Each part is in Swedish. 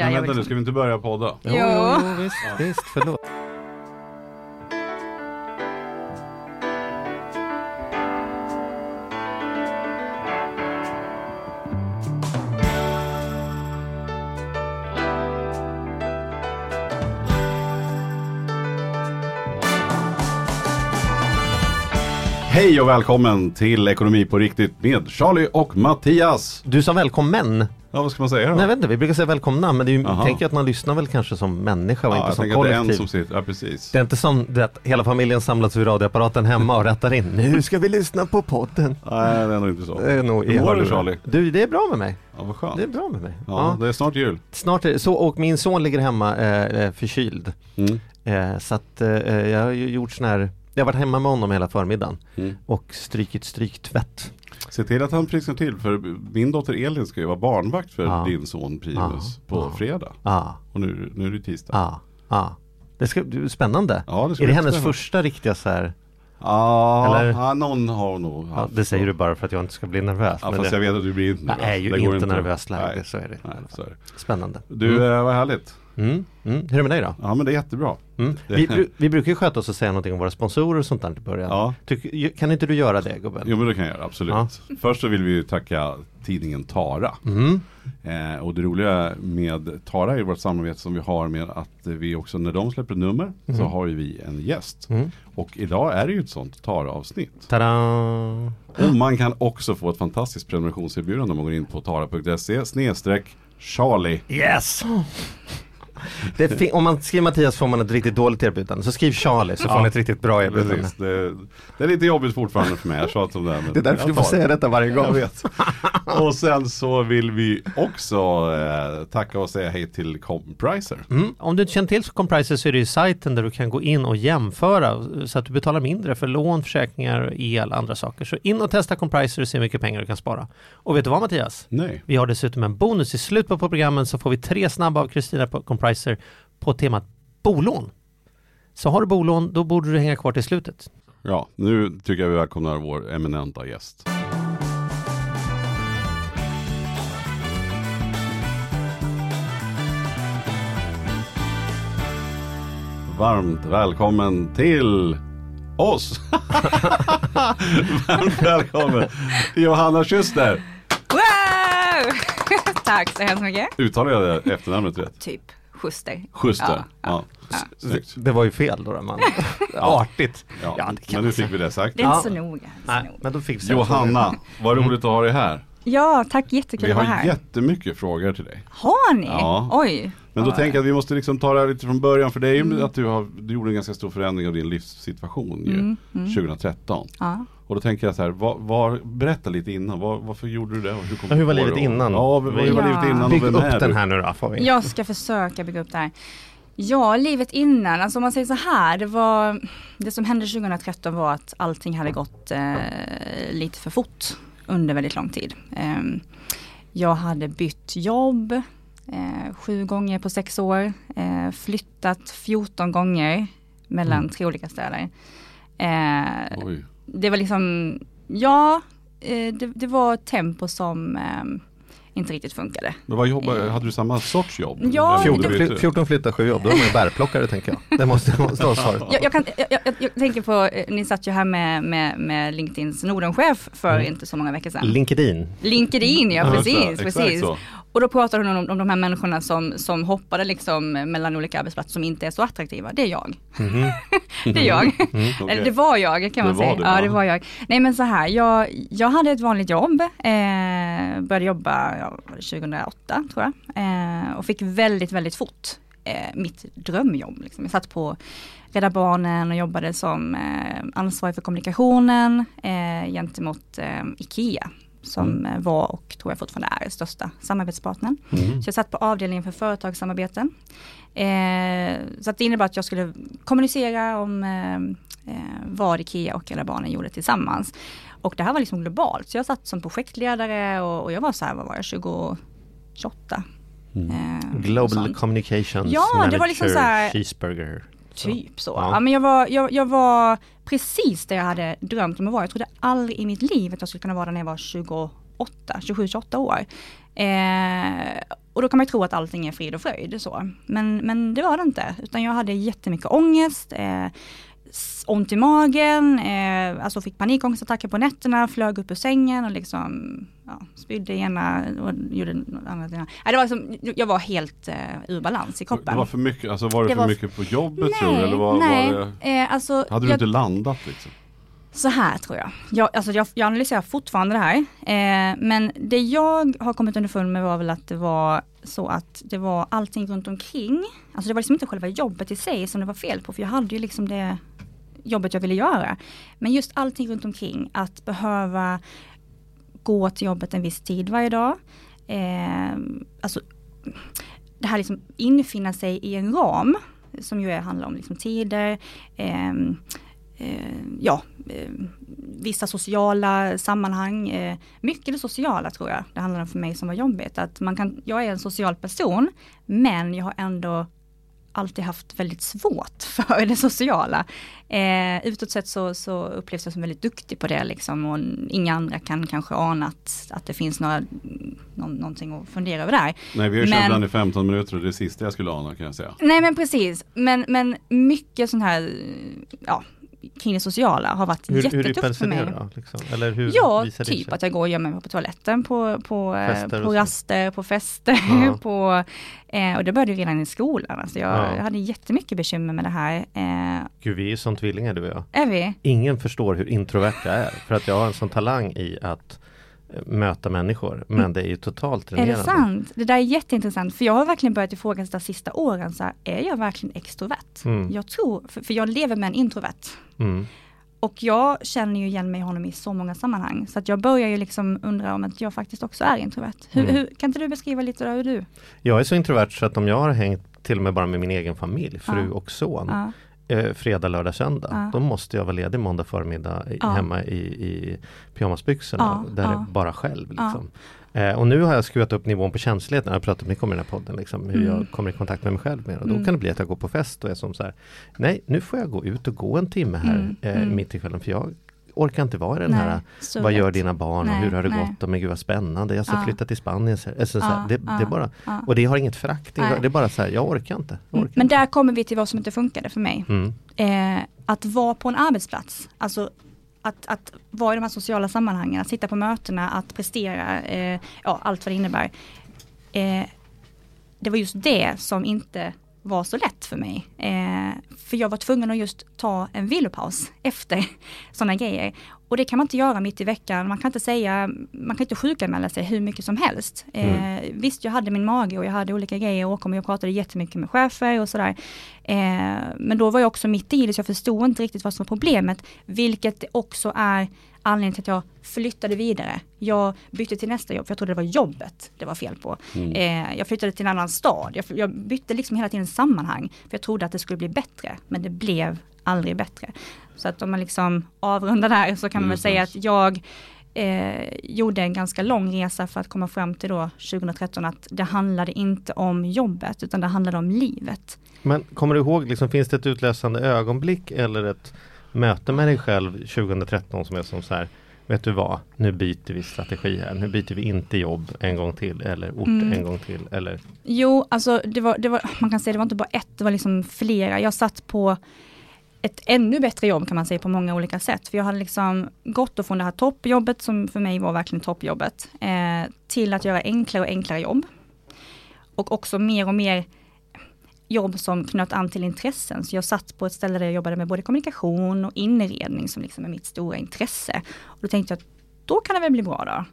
där Men jag vänta nu, liksom- ska vi inte börja podda? Jo, Jo. jo, visst, visst, förlåt. Hej och välkommen till Ekonomi på riktigt med Charlie och Mattias. Du sa välkommen. Ja, vad ska man säga då? Nej, jag vet inte, vi brukar säga välkomna, men det är ju, tänker att man lyssnar väl kanske som människa och ja, inte som att det är kollektiv. som sitter, ja precis. Det är inte som att hela familjen samlas vid radioapparaten hemma och rättar in. Nu ska vi lyssna på podden. Nej, det är nog inte så. Det är nog Hur mår du. Charlie? Du, det är bra med mig. Ja, vad skönt. Det är bra med mig. Ja, Ja. det är snart jul. Snart är det så, och min son ligger hemma eh, eh, förkyld. Mm. Eh, så att eh, jag har ju gjort sån här, jag har varit hemma med honom hela förmiddagen Mm. och strykit stryktvätt. Se till att han frisknar till för min dotter Elin ska ju vara barnvakt för Ja. din son Primus Ja. på Ja. fredag. Ja, Och nu, nu är det tisdag. ja, ja. Det ska bli spännande. Ja, det är det hennes spännande. första riktiga så här, Ja, Eller? ja, någon har nog ja, haft det säger du bara för att jag inte ska bli nervös. Ja, men fast det, jag vet att du blir inte jag nervös. är ju Det inte nervös läge, Nej. så är det. Nej, så är det. Spännande. Du, mm. eh, vad härligt. Mm. Mm. Hur är det med dig då? Ja, men det är jättebra. Mm. Vi, bru- vi brukar ju sköta oss och säga någonting om våra sponsorer och sånt där till början. Ja. Tyck, kan inte du göra det gubben? Jo men det kan jag göra, absolut. Ja. Först så vill vi ju tacka tidningen Tara. Mm. Eh, och det roliga med Tara är vårt samarbete som vi har med att vi också när de släpper nummer så har ju vi en gäst. Mm. Och idag är det ju ett sånt Tara-avsnitt. Tada! Och man kan också få ett fantastiskt prenumerationserbjudande om man går in på tara.se snedstreck Charlie. Yes! Det om man skriver Mattias får man ett riktigt dåligt erbjudande. Så skriv Charlie så får Ja. man ett riktigt bra erbjudande. Precis, det, det är lite jobbigt fortfarande för mig, jag tjatar om det här, Det är därför du får säga detta varje gång. Jag vet. Och sen så vill vi också eh, tacka och säga hej till Compriser. Mm. Om du inte känner till Compriser så är det ju sajten där du kan gå in och jämföra så att du betalar mindre för lån, försäkringar, el och andra saker. Så in och testa Compriser och se hur mycket pengar du kan spara. Och vet du vad Mattias? Nej. Vi har dessutom en bonus i slutet på programmen så får vi tre snabba av Kristina på Compriser på temat bolån. Så har du bolån, då borde du hänga kvar till slutet. Ja, nu tycker jag vi välkomnar vår eminenta gäst. Varmt välkommen till oss! Varmt välkommen Johanna Schuster! Wow! Tack så hemskt mycket. Uttalar jag det efternamnet rätt? Typ Schuster. Schuster? Ja, Ja, snyggt. Det var ju fel då, man. Artigt. Ja, Ja, det kan men nu fick vi det sagt. Det är inte Ja. så noga. Nej, men då fick vi Johanna, vad roligt att ha dig här. Ja, tack jättekul Vi att vara har här. jättemycket frågor till dig. Har ni? Ja. Oj. Men då Ja. tänker jag att vi måste liksom ta det här lite från början för det är ju Mm. att du, har, du gjorde en ganska stor förändring av din livssituation ju, Mm, mm. 2013. Ja. Och då tänker jag så här, vad, vad, berätta lite innan, vad, varför gjorde du det? Och hur, kom Ja, hur var livet innan? Ja, hur var Ja. livet innan Bygg upp den här nu då får vi. Jag ska försöka bygga upp det här. Ja, livet innan, alltså om man säger så här, det var, det som hände 2013 var att allting hade gått eh, lite för fort under väldigt lång tid. Ehm, jag hade bytt jobb eh, sju gånger på sex år, eh, flyttat 14 gånger mellan Mm. tre olika städer. Eh, Oj. Det var liksom, ja, eh, det, det var ett tempo som eh, inte riktigt funkade. Men vad jobbade, hade du samma sorts jobb? Ja, Eller 14, gjorde du fly- inte? 14 flyttar sju jobb, då är man ju bärplockare tänker jag. Det måste, måste vara svaret. Jag, jag, kan, jag, jag, jag tänker på, eh, ni satt ju här med, med, med LinkedIns Nordenchef för Mm. inte så många veckor sedan. LinkedIn. LinkedIn, ja Ja, precis. exakt precis. så. Och då pratade hon om, om de här människorna som, som hoppade liksom mellan olika arbetsplatser som inte är så attraktiva. Det är jag. Mhm. Det är jag. Okej. Eller det var jag kan man Det säga. du, ja, det var jag. Nej men så här, jag, jag hade ett vanligt jobb. Eh, började jobba ja, var det 2008 tror jag. Eh, och fick väldigt, väldigt fort eh, mitt drömjobb. Liksom. Jag satt på Rädda Barnen och jobbade som eh, ansvarig för kommunikationen eh, gentemot eh, IKEA. Som eh, var och tror jag fortfarande är största samarbetspartnern. Mm. Så jag satt på avdelningen för företagssamarbeten. Eh, så att det innebar att jag skulle kommunicera om eh, eh, vad IKEA och Rädda Barnen gjorde tillsammans. Och det här var liksom globalt, så jag satt som projektledare och, och jag var så här, vad var jag, 20, 28? Mm. Eh, Global. Communications Ja, det var liksom Manager, så här- Cheeseburger. Typ så. Ja. Ja. men jag var, jag, jag var precis där jag hade drömt om att vara. Jag trodde aldrig i mitt liv att jag skulle kunna vara där när jag var 28, 27-28 år. Eh, och då kan man ju tro att allting är frid och fröjd så. Men, men det var det inte, utan jag hade jättemycket ångest, eh, ont i magen, eh, alltså fick panikångestattacker på nätterna, flög upp ur sängen och liksom ja, spydde ena och gjorde något annat. Nej, det var liksom, jag var helt eh, ur balans i kroppen. Det var för mycket, alltså var det, Det för var- mycket på jobbet tror du? Eller var, nej. var det, Eh, alltså, hade du jag, inte landat liksom? Så här tror jag. Jag, alltså jag, jag analyserar fortfarande det här. Eh, men det jag har kommit underfund med var väl att det var så att det var allting runt omkring. Alltså det var liksom inte själva jobbet i sig som det var fel på. För jag hade ju liksom det jobbet jag ville göra. Men just allting runt omkring. Att behöva gå till jobbet en viss tid varje dag. Eh, alltså det här liksom infinna sig i en ram. Som ju är, handlar om liksom tider. eh, eh, ja, eh, vissa sociala sammanhang. Eh, mycket det sociala tror jag det handlar om för mig som var jobbigt. Att man kan, jag är en social person men jag har ändå alltid haft väldigt svårt för det sociala. Eh, utåt sett så, så upplevs jag som väldigt duktig på det liksom och inga andra kan kanske ana att, att det finns några, någon, någonting att fundera över där. Nej vi har ju kört ibland i 15 minuter och det är det sista jag skulle ana kan jag säga. Nej men precis, men, men mycket sån här, ja, kring det sociala har varit Hur, hur jättetufft yppar för mig. då? Liksom? Eller hur Ja, typ att jag går och gömmer mig på toaletten på, på, eh, Fester på raster, på fester, Ja. på, eh, och det började redan i skolan. Alltså jag, Ja. jag hade jättemycket bekymmer med det här. Eh, Gud, vi är ju som tvillingar du och jag. är vi? Ingen förstår hur introvert jag är. För att jag har en sån talang i att möta människor. Men det är ju totalt Mm. Är dränerande. det sant? Det där är jätteintressant, för jag har verkligen börjat ifrågasätta sista åren, så här, är jag verkligen extrovert? Mm. Jag tror, för, för jag lever med en introvert. Mm. Och jag känner ju igen mig i honom i så många sammanhang. Så att jag börjar ju liksom undra om att jag faktiskt också är introvert. Hur, Mm. hur, kan inte du beskriva lite hur du? Jag är så introvert så att om jag har hängt till och med bara med min egen familj, fru Ja. och son, Ja, eh, fredag, lördag, söndag. Ja. Då måste jag vara ledig måndag förmiddag i, Ja. hemma i, i pyjamasbyxorna. Ja, där ja. bara själv. Liksom. Eh, och nu har jag skruvat upp nivån på känsligheten. Jag har pratat mycket om i den här podden. Liksom, hur Mm. jag kommer i kontakt med mig själv mer. Och då Mm. kan det bli att jag går på fest och är som så här. Nej, nu får jag gå ut och gå en timme här Mm, eh, mm. mitt i kvällen. För jag orkar inte vara i den nej, här vad gör dina barn och Nej, hur har det nej. gått och men gud vad spännande. Jag ska Ja. flytta till Spanien. Så, alltså, så här, Ja, det, ja, det är bara, ja. och det har inget frakt. Det det är bara så här, jag orkar inte. Jag Mm, orkar Men inte. där kommer vi till vad som inte funkade för mig. Mm. Eh, att vara på en arbetsplats, alltså att, att vara i de här sociala sammanhangen, att sitta på mötena, att prestera, eh, ja allt vad det innebär. Eh, det var just det som inte var så lätt för mig. Eh, för jag var tvungen att just ta en vilopaus efter sådana grejer. Och det kan man inte göra mitt i veckan. Man kan inte säga, man kan inte sjukanmäla sig hur mycket som helst. Eh, Visst, jag hade min mage och jag hade olika grejer och jag pratade jättemycket med chefer och sådär. Eh, men då var jag också mitt i det så jag förstod inte riktigt vad som var problemet. Vilket också är anledningen till att jag flyttade vidare. Jag bytte till nästa jobb för jag trodde det var jobbet det var fel på. Mm. Eh, jag flyttade till en annan stad. Jag, jag bytte liksom hela tiden sammanhang. För jag trodde att det skulle bli bättre. Men det blev aldrig bättre. Så att om man liksom avrundar där så kan man väl Just säga att jag eh, gjorde en ganska lång resa för att komma fram till då 2013 att det handlade inte om jobbet utan det handlade om livet. Men kommer du ihåg, liksom, finns det ett utlösande ögonblick eller ett möte med dig själv 2013 som är som så här Vet du vad, nu byter vi strategi här. Nu byter vi inte jobb en gång till eller ort Mm. en gång till. Eller, Jo, alltså det var, det var, man kan säga det var inte bara ett, det var liksom flera. Jag satt på ett ännu bättre jobb kan man säga på många olika sätt. För jag hade liksom gått från det här toppjobbet som för mig var verkligen toppjobbet, eh, till att göra enklare och enklare jobb. Och också mer och mer jobb som knöt an till intressen. Så jag satt på ett ställe där jag jobbade med både kommunikation och inredning som liksom är mitt stora intresse. Och då tänkte jag att då kan det väl bli bra då.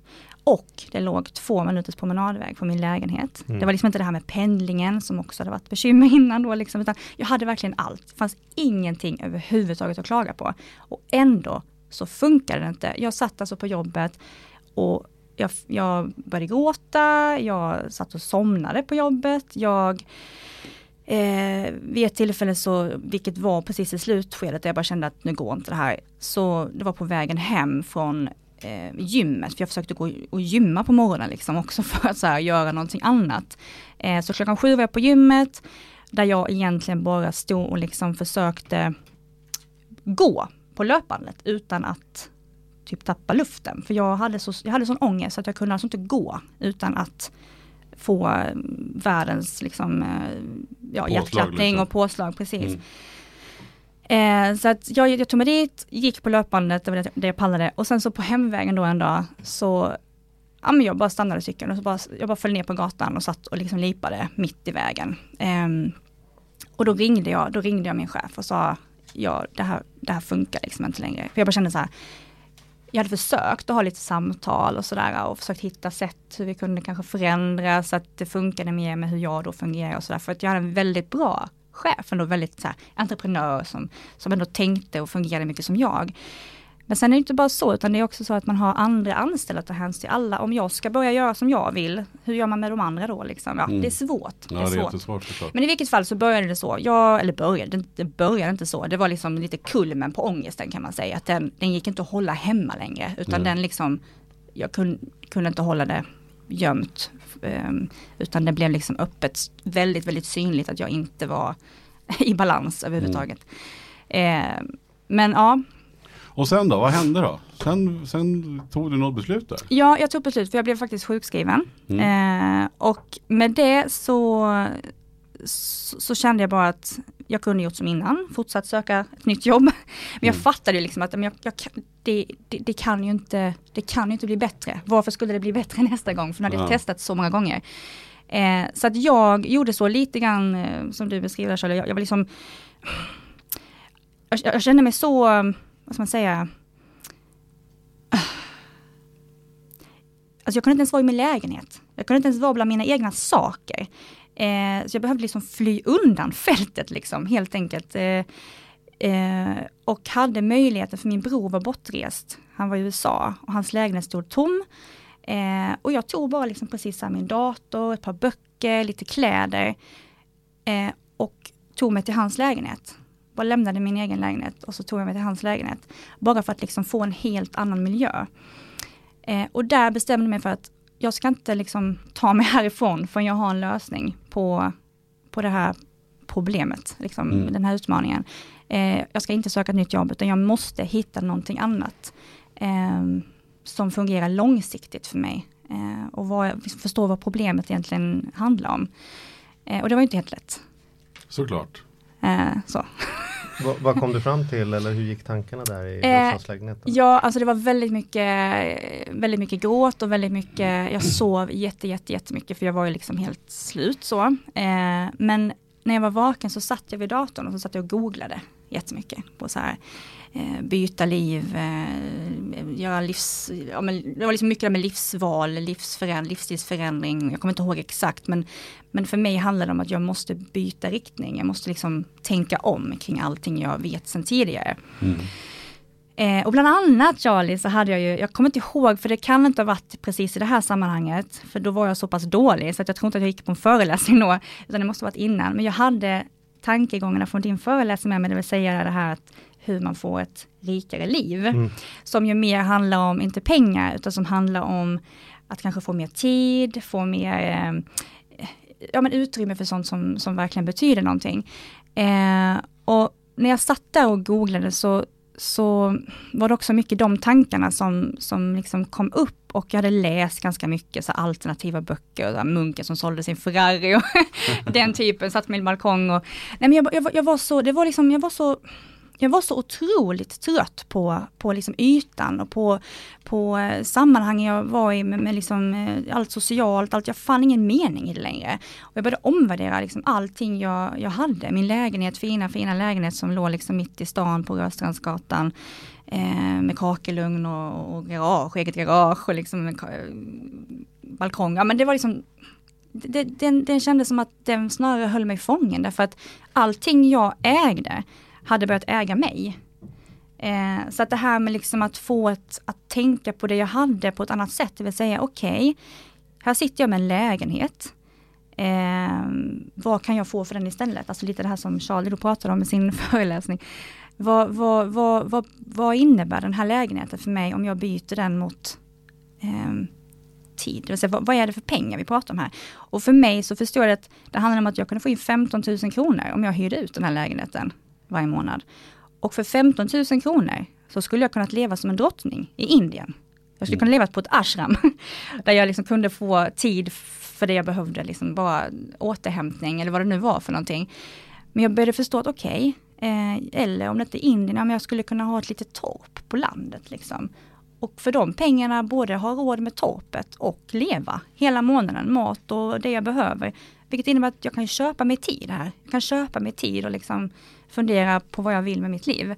Och det låg två minuters promenadväg från min lägenhet. Mm. Det var liksom inte det här med pendlingen som också hade varit bekymmer innan då liksom, utan jag hade verkligen allt. Det fanns ingenting överhuvudtaget att klaga på. Och ändå så funkade det inte. Jag satt alltså på jobbet och jag, jag började gråta, jag satt och somnade på jobbet, jag Eh, vid ett tillfälle så, vilket var precis i slutskedet, där jag bara kände att nu går inte det här. Så det var på vägen hem från eh, gymmet, för jag försökte gå och gymma på morgonen liksom också för att så här, göra någonting annat. Eh, så klockan sju var jag på gymmet, där jag egentligen bara stod och liksom försökte gå på löpbandet utan att typ tappa luften. För jag hade, så, jag hade sån ångest att jag kunde alltså inte gå utan att få världens liksom, eh, ja, Påslag, hjärtklappning liksom. och påslag precis. Mm. Eh, så att jag, jag tog mig dit, gick på löpbandet, det var det, det jag pallade. Och sen så på hemvägen då en dag så, ja men jag bara stannade cykeln och så bara, jag bara föll ner på gatan och satt och liksom lipade mitt i vägen. Ehm, och då ringde jag, då ringde jag min chef och sa, ja det här, det här funkar liksom inte längre. För jag bara kände så här, jag hade försökt att ha lite samtal och sådär och försökt hitta sätt hur vi kunde kanske förändra så att det funkade mer med hur jag då fungerar och sådär. För att jag hade en väldigt bra chef, ändå väldigt så här, entreprenör som, som ändå tänkte och fungerade mycket som jag. Men sen är det inte bara så, utan det är också så att man har andra anställda att ta hänsyn till alla. Om jag ska börja göra som jag vill, hur gör man med de andra då? Liksom? Ja, Mm. Det är svårt. Ja, det är det är svårt. Men i vilket fall så började det så. Jag, eller började, det- började inte så. Det var liksom lite kulmen på ångesten kan man säga. Att den, den gick inte att hålla hemma längre. Utan Nej. den liksom, jag kun, kunde inte hålla det gömt. ehm, utan det blev liksom öppet, väldigt, väldigt synligt att jag inte var i balans överhuvudtaget. Eh, men ja, Och sen då, vad hände då? Sen, sen tog du något beslut där? Ja, jag tog beslut för jag blev faktiskt sjukskriven. Mm. Eh, och med det så, så, så kände jag bara att jag kunde gjort som innan, fortsatt söka ett nytt jobb. Men jag Mm. fattade ju liksom att men jag, jag, det, det, det, kan ju inte, det kan ju inte bli bättre. Varför skulle det bli bättre nästa gång? För nu hade jag Ja. testat så många gånger. Eh, så att jag gjorde så lite grann eh, som du beskriver Charlie, jag, jag var liksom jag, jag kände mig så, vad ska man säga, Alltså jag kunde inte ens vara i min lägenhet. Jag kunde inte ens vara bland mina egna saker. Eh, så jag behövde liksom fly undan fältet liksom, helt enkelt. Eh, eh, och hade möjligheten, för min bror var bortrest. Han var i USA och hans lägenhet stod tom. Eh, och jag tog bara liksom precis så här min dator, ett par böcker, lite kläder. Eh, och tog mig till hans lägenhet. Bara lämnade min egen lägenhet och så tog jag mig till hans lägenhet. Bara för att liksom få en helt annan miljö. Eh, och där bestämde jag mig för att jag ska inte liksom ta mig härifrån förrän jag har en lösning på, på det här problemet, liksom, Mm. den här utmaningen. Eh, jag ska inte söka ett nytt jobb utan jag måste hitta någonting annat eh, som fungerar långsiktigt för mig. Eh, och vad, förstå vad problemet egentligen handlar om. Eh, och det var inte helt lätt. Såklart. Eh, så. Vad, kom du fram till eller hur gick tankarna där i Eh, bostadslägenheten? Ja, alltså det var väldigt mycket, väldigt mycket gråt och väldigt mycket, jag sov jätte, jätte, jättemycket för jag var ju liksom helt slut så. Eh, men när jag var vaken så satt jag vid datorn och så satt jag och googlade jättemycket på så här byta liv, eh, göra livs, ja, men det var liksom mycket med livsval, livsföränd, livsstilsförändring, jag kommer inte ihåg exakt men, men för mig handlar det om att jag måste byta riktning, jag måste liksom tänka om kring allting jag vet sedan tidigare. Mm. Eh, och bland annat Charlie så hade jag ju, jag kommer inte ihåg för det kan inte ha varit precis i det här sammanhanget, för då var jag så pass dålig så att jag tror inte att jag gick på en föreläsning då, utan det måste ha varit innan. Men jag hade tankegångarna från din föreläsning med mig, det vill säga det här att hur man får ett rikare liv. Mm. Som ju mer handlar om, inte pengar, utan som handlar om att kanske få mer tid, få mer eh, ja, men utrymme för sånt som, som verkligen betyder någonting. Eh, och när jag satt där och googlade så, så var det också mycket de tankarna som, som liksom kom upp och jag hade läst ganska mycket så alternativa böcker, så munken som sålde sin Ferrari och den typen, satt på min balkong och nej men jag, jag, jag var så, det var liksom, jag var så jag var så otroligt trött på, på liksom ytan och på, på eh, sammanhang jag var i med, med liksom, eh, allt socialt, allt. Jag fann ingen mening i det längre. Och jag började omvärdera liksom allting jag, jag hade. Min lägenhet, fina fina lägenhet som låg liksom mitt i stan på Rörstrandsgatan. Eh, med kakelugn och, och garage, eget garage och liksom eh, balkong. Ja men det var liksom det, den, den kändes som att den snarare höll mig fången därför att allting jag ägde hade börjat äga mig. Eh, så att det här med liksom att få ett, att tänka på det jag hade på ett annat sätt, det vill säga okej, här sitter jag med en lägenhet. Eh, vad kan jag få för den istället? Alltså lite det här som Charlie då pratade om i sin föreläsning. Vad, vad, vad, vad, vad innebär den här lägenheten för mig om jag byter den mot eh, tid? Det vill säga, vad, vad är det för pengar vi pratar om här? Och för mig så förstår jag att det handlar om att jag kunde få in 15 000 kronor om jag hyrde ut den här lägenheten varje månad. Och för 15 000 kronor så skulle jag kunnat leva som en drottning i Indien. Jag skulle Mm. kunna leva på ett ashram. där jag liksom kunde få tid för det jag behövde, liksom bara återhämtning eller vad det nu var för någonting. Men jag började förstå att okej, eh, eller om det inte är Indien, men jag skulle kunna ha ett litet torp på landet. Liksom. Och för de pengarna både ha råd med torpet och leva hela månaden, mat och det jag behöver. Vilket innebär att jag kan köpa mig tid här. Jag kan köpa mig tid och liksom fundera på vad jag vill med mitt liv.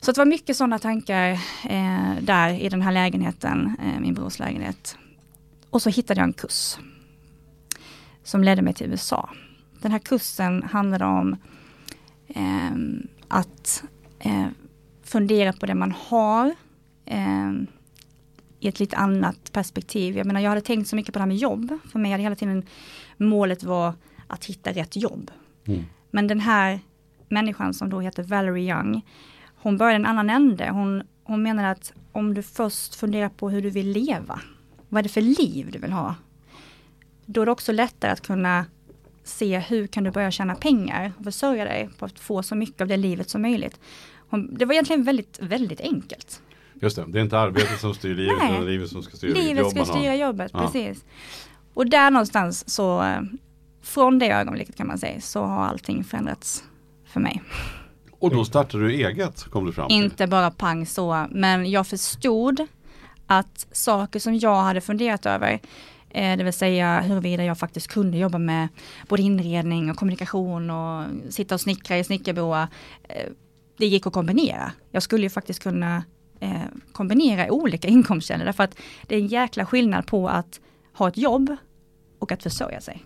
Så det var mycket sådana tankar eh, där i den här lägenheten, eh, min brors lägenhet. Och så hittade jag en kurs som ledde mig till USA. Den här kursen handlade om eh, att eh, fundera på det man har eh, i ett lite annat perspektiv. Jag menar jag hade tänkt så mycket på det här med jobb. För mig hade hela tiden målet var att hitta rätt jobb. Mm. Men den här människan som då heter Valerie Young, hon började en annan ände. Hon, hon menar att om du först funderar på hur du vill leva, vad är det för liv du vill ha? Då är det också lättare att kunna se hur kan du börja tjäna pengar och försörja dig på att få så mycket av det livet som möjligt. Hon, det var egentligen väldigt, väldigt enkelt. Just det, det är inte arbetet som styr livet utan livet som ska styra Livet jobb ska styra jobbet, Ja. precis. Och där någonstans så, eh, från det ögonblicket kan man säga, så har allting förändrats för mig. Och då startar du eget kom du fram till. Inte bara pang så, men jag förstod att saker som jag hade funderat över, eh, det vill säga huruvida jag faktiskt kunde jobba med både inredning och kommunikation och sitta och snickra i snickarboa. Eh, det gick att kombinera. Jag skulle ju faktiskt kunna eh, kombinera olika inkomstkällor därför att det är en jäkla skillnad på att ha ett jobb och att försörja sig.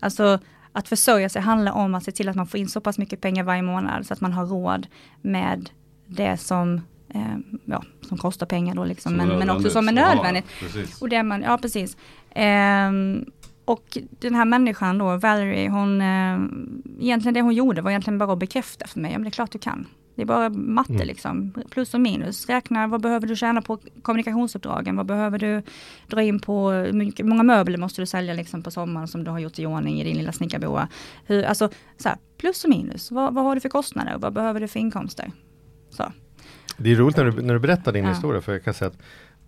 Alltså att försörja sig handlar om att se till att man får in så pass mycket pengar varje månad så att man har råd med det som, eh, ja, som kostar pengar då liksom, Som men, men också som är Ja, nödvändigt. precis. Och det man, ja precis. Ehm, och den här människan då, Valerie, hon, eh, egentligen det hon gjorde var egentligen bara att bekräfta för mig, ja men det är klart du kan. Det är bara matte Mm. liksom, plus och minus. Räkna, vad behöver du tjäna på kommunikationsuppdragen? Vad behöver du dra in på? Hur många möbler måste du sälja liksom på sommaren som du har gjort i ordning i din lilla snickarboa? Hur, alltså, så här, plus och minus. Vad, vad har du för kostnader? Vad behöver du för inkomster? Så. Det är roligt när du, när du berättar din Ja. historia för jag kan säga att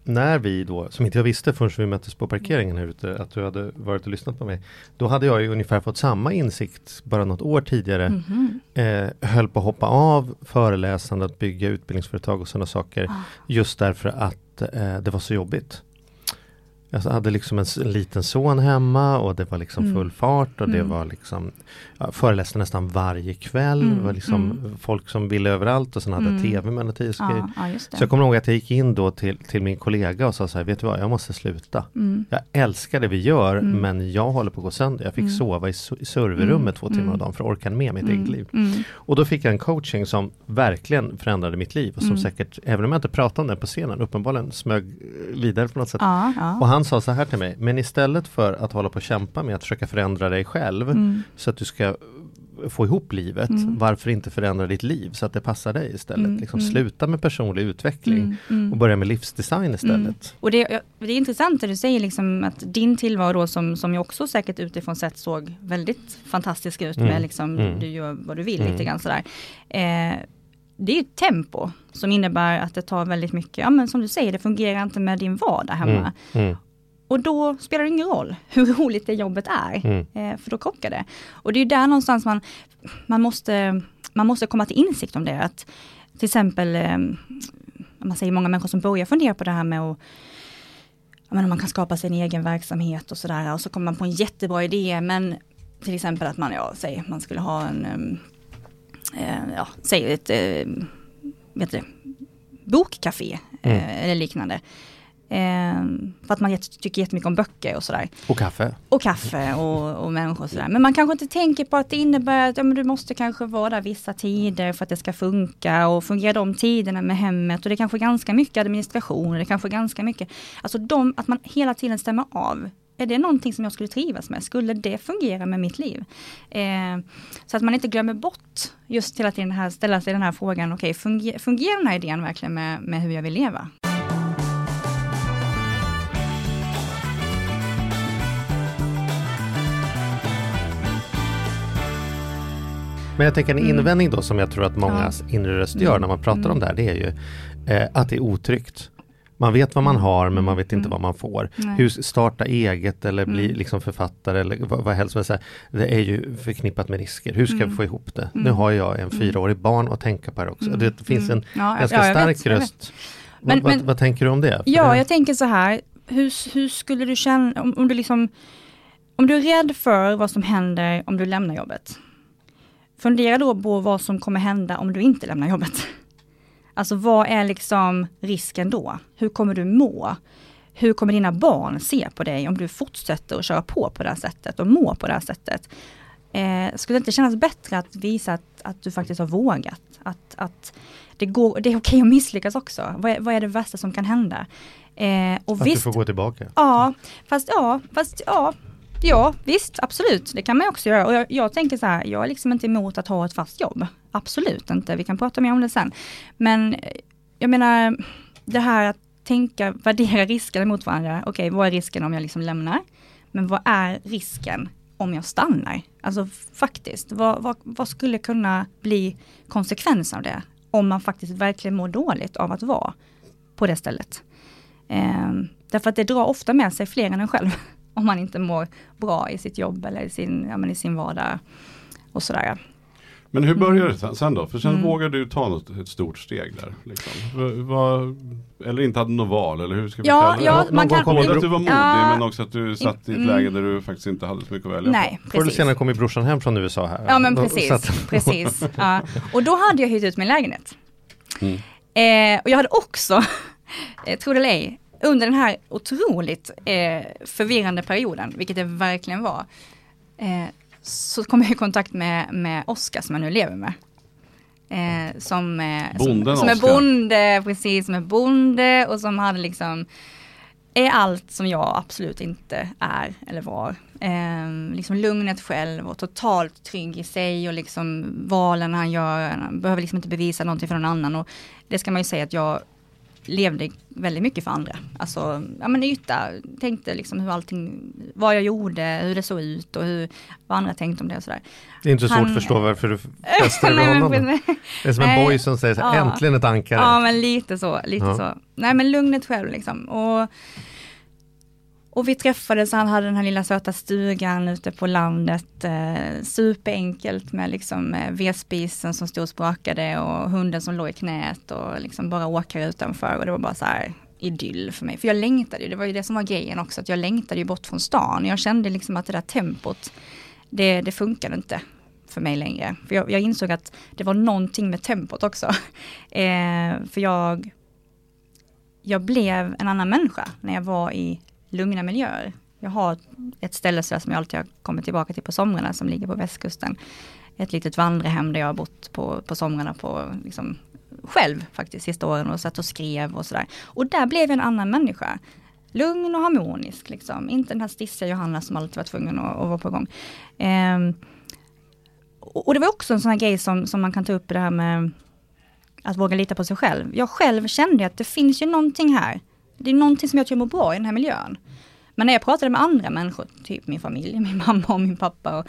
när vi då, som inte jag visste förrän vi möttes på parkeringen här ute, att du hade varit och lyssnat på mig. Då hade jag ju ungefär fått samma insikt bara något år tidigare. Mhm. Eh, höll på att hoppa av föreläsandet, bygga utbildningsföretag och sådana saker. Ah. Just därför att eh, det var så jobbigt. Jag hade liksom en, en liten son hemma och det var liksom Mm. full fart och det Mm. var liksom ja, Föreläste nästan varje kväll. Mm, Det var liksom mm. folk som ville överallt och sen hade jag Mm. tv tio skrev. Ja, ja, det. Så jag kommer ihåg att jag gick in då till, till min kollega och sa så här, vet du vad, jag måste sluta. Jag älskar det vi gör men jag håller på att gå sönder. Jag fick sova i, i serverrummet Mm. två timmar om dagen för att orka med mitt eget liv. Och då fick jag en coaching som verkligen förändrade mitt liv och som säkert, även om jag inte pratade om det på scenen, uppenbarligen smög eh, vidare på något sätt. Ja. Och han sa så här till mig, men istället för att hålla på och kämpa med att försöka förändra dig själv Mm. så att du ska få ihop livet, Mm. varför inte förändra ditt liv så att det passar dig istället? Mm, Liksom mm. Sluta med personlig utveckling Mm, mm. och börja med livsdesign istället. Och det, det är intressant det du säger liksom att din tillvaro som, som jag också säkert utifrån sett såg väldigt fantastisk ut med liksom du gör vad du vill lite grann sådär. Eh, det är ju ett tempo som innebär att det tar väldigt mycket, ja men som du säger det fungerar inte med din vardag hemma. Mm. Mm. Och då spelar det ingen roll hur roligt det jobbet är, Mm. eh, för då krockar det. Och det är ju där någonstans man, man, måste, man måste komma till insikt om det. Att till exempel, eh, man säger många människor som börjar fundera på det här med att menar, man kan skapa sin egen verksamhet och sådär och så kommer man på en jättebra idé men till exempel att man, ja, säg, man skulle ha en, eh, ja, säg ett, eh, vet du, bokcafé eh, Mm. eller liknande. Eh, för att man tycker jättemycket om böcker och sådär. Och kaffe. Och kaffe och, och människor och sådär. Men man kanske inte tänker på att det innebär att ja, du måste kanske vara där vissa tider för att det ska funka och fungera de tiderna med hemmet. Och det är kanske ganska mycket administration, och det är kanske ganska mycket, alltså de, att man hela tiden stämmer av. Är det någonting som jag skulle trivas med? Skulle det fungera med mitt liv? Eh, så att man inte glömmer bort just hela tiden här, ställa sig den här frågan, okej funger, fungerar den här idén verkligen med, med hur jag vill leva? Men jag tänker en Mm. invändning då som jag tror att många inre röst gör Mm. när man pratar Mm. om det här, det är ju eh, att det är otryggt. Man vet vad man har men man Mm, vet inte mm. vad man får. Nej. Hur starta eget eller bli Mm. liksom författare eller vad, vad helst. Här, Det är ju förknippat med risker. Hur ska Mm. vi få ihop det? Nu Mm. har jag en fyraårig barn att tänka på här också. Mm. Det finns Mm. en Ja, ganska ja, stark vet, röst. Men- vad, men- vad, tänker du om det? För Ja, jag tänker så här. Hur, hur skulle du känna om, om du liksom om du är rädd för vad som händer om du lämnar jobbet. Fundera då på vad som kommer hända om du inte lämnar jobbet. Alltså vad är liksom risken då? Hur kommer du må? Hur kommer dina barn se på dig om du fortsätter att köra på på det här sättet och må på det här sättet? Eh, skulle det inte kännas bättre att visa att, att du faktiskt har vågat? Att, att det, går, det är okej att misslyckas också. Vad är, vad är det värsta som kan hända? Eh, och att visst, du får gå tillbaka. Ja, fast ja, fast ja. Ja, visst, absolut. Det kan man också göra. Och jag, jag tänker så här, jag är liksom inte emot att ha ett fast jobb. Absolut inte. Vi kan prata mer om det sen. Men eh, jag menar, det här att tänka, värdera riskerna mot varandra. Okej, vad är risken om jag liksom lämnar? Men vad är risken om jag stannar? Alltså faktiskt, vad, vad, vad skulle kunna bli konsekvensen av det? Om man faktiskt verkligen mår dåligt av att vara på det stället. Eh, därför att det drar ofta med sig fler än en själv. Om man inte mår bra i sitt jobb eller i sin, ja, men i sin vardag. Och sådär. Men hur börjar det sen- då? För sen Mm. vågar du ta något, ett stort steg där. Liksom. Va- va- eller inte hade något val, eller hur ska vi Ja, kalla det? ja, Någon man kan... kommer Både att du var modig Ja. men också att du satt i ett Mm. läge där du faktiskt inte hade så mycket att välja Nej, Förr eller senare kommer brorsan hem från USA här. Ja men precis, att- precis. Ja. Och då hade jag hyrt ut min lägenhet. Mm. Eh, och jag hade också, eh, tro det eller ej, under den här otroligt eh, förvirrande perioden, vilket det verkligen var, eh, så kom jag i kontakt med, med Oskar som jag nu lever med. Eh, som, eh, Bonden som, som är bonde, precis, som är bonde och som hade liksom är allt som jag absolut inte är eller var. Eh, liksom lugnet själv och totalt trygg i sig och liksom valen han gör, han behöver liksom inte bevisa någonting för någon annan. Och det ska man ju säga att jag levde väldigt mycket för andra. Alltså, ja men yta, tänkte liksom hur allting, vad jag gjorde, hur det såg ut och hur, vad andra tänkte om det och sådär. Det är inte så svårt Han- att förstå varför du fäster vid honom. Det är som en boy som säger så här, Ja. äntligen ett ankare. Ja men lite så, lite Ja. så. Nej men lugnet själv liksom. Och, och vi träffades, han hade den här lilla söta stugan ute på landet. Eh, superenkelt med liksom eh, vedspisen som stod och sprakade och hunden som låg i knät och liksom bara åkare utanför. Och det var bara så här idyll för mig. För jag längtade ju, det var ju det som var grejen också, att jag längtade ju bort från stan. Jag kände liksom att det där tempot, det, det funkade inte för mig längre. För jag, jag insåg att det var någonting med tempot också. Eh, för jag, jag blev en annan människa när jag var i lugna miljöer. Jag har ett ställe som jag alltid har kommit tillbaka till på somrarna som ligger på västkusten. Ett litet vandrarhem där jag har bott på, på somrarna på liksom, själv faktiskt sista åren och satt och skrev och sådär. Och där blev jag en annan människa. Lugn och harmonisk liksom. Inte den här stissiga Johanna som alltid var tvungen att, att vara på gång. Ehm, och och det var också en sån här grej som, som man kan ta upp i det här med att våga lita på sig själv. Jag själv kände att det finns ju någonting här. Det är någonting som jag tror mår bra i den här miljön. Men när jag pratade med andra människor, typ min familj, min mamma och min pappa, och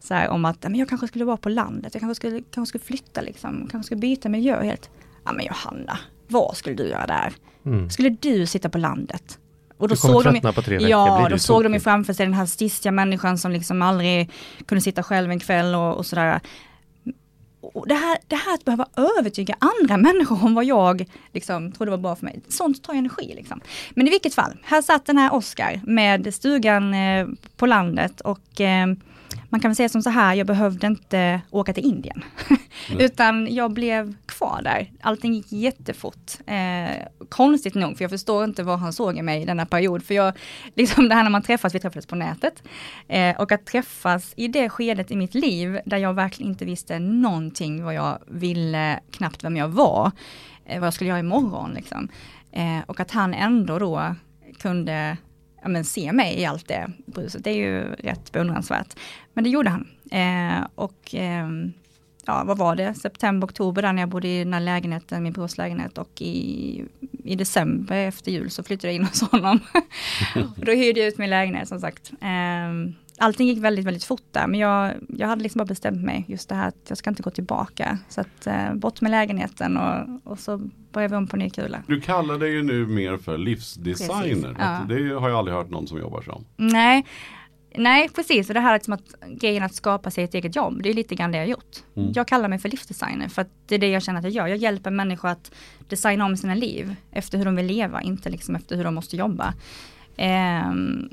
så här, om att men jag kanske skulle vara på landet, jag kanske skulle, kanske skulle flytta liksom, kanske skulle byta miljö helt. Ja men Johanna, vad skulle du göra där? Mm. Skulle du sitta på landet? Och Du kommer de på tre veckor, Ja, då såg de ju framför sig den här stissiga människan som liksom aldrig kunde sitta själv en kväll och, och sådär. Och det, här, det här att behöva övertyga andra människor om vad jag liksom, trodde var bra för mig, sånt tar energi. Liksom. Men i vilket fall, här satt den här Oscar med stugan eh, på landet och eh, man kan väl säga som så här, jag behövde inte åka till Indien. Utan jag blev kvar där. Allting gick jättefort. Eh, konstigt nog, för jag förstår inte vad han såg i mig i denna period. För jag, liksom det här när man träffas, vi träffades på nätet. Eh, och att träffas i det skedet i mitt liv, där jag verkligen inte visste någonting vad jag ville, knappt vem jag var. Eh, vad jag skulle göra imorgon liksom. Eh, och att han ändå då kunde ja, men, se mig i allt det bruset. Det är ju rätt beundransvärt. Men det gjorde han. Eh, och ehm, ja, vad var det, september, oktober där när jag bodde i den här lägenheten, min brors lägenhet och i, i december efter jul så flyttade jag in hos honom. och då hyrde jag ut min lägenhet som sagt. Ehm, allting gick väldigt, väldigt fort där. Men jag, jag hade liksom bara bestämt mig, just det här att jag ska inte gå tillbaka. Så att eh, bort med lägenheten och, och så börjar vi om på ny kula. Du kallar dig ju nu mer för livsdesigner. Ja. Det har jag aldrig hört någon som jobbar som. Nej, nej precis. Och det här liksom att grejen att skapa sig ett eget jobb, det är lite grann det jag gjort. Mm. Jag kallar mig för livsdesigner för att det är det jag känner att jag gör. Jag hjälper människor att designa om sina liv efter hur de vill leva, inte liksom efter hur de måste jobba. Ehm,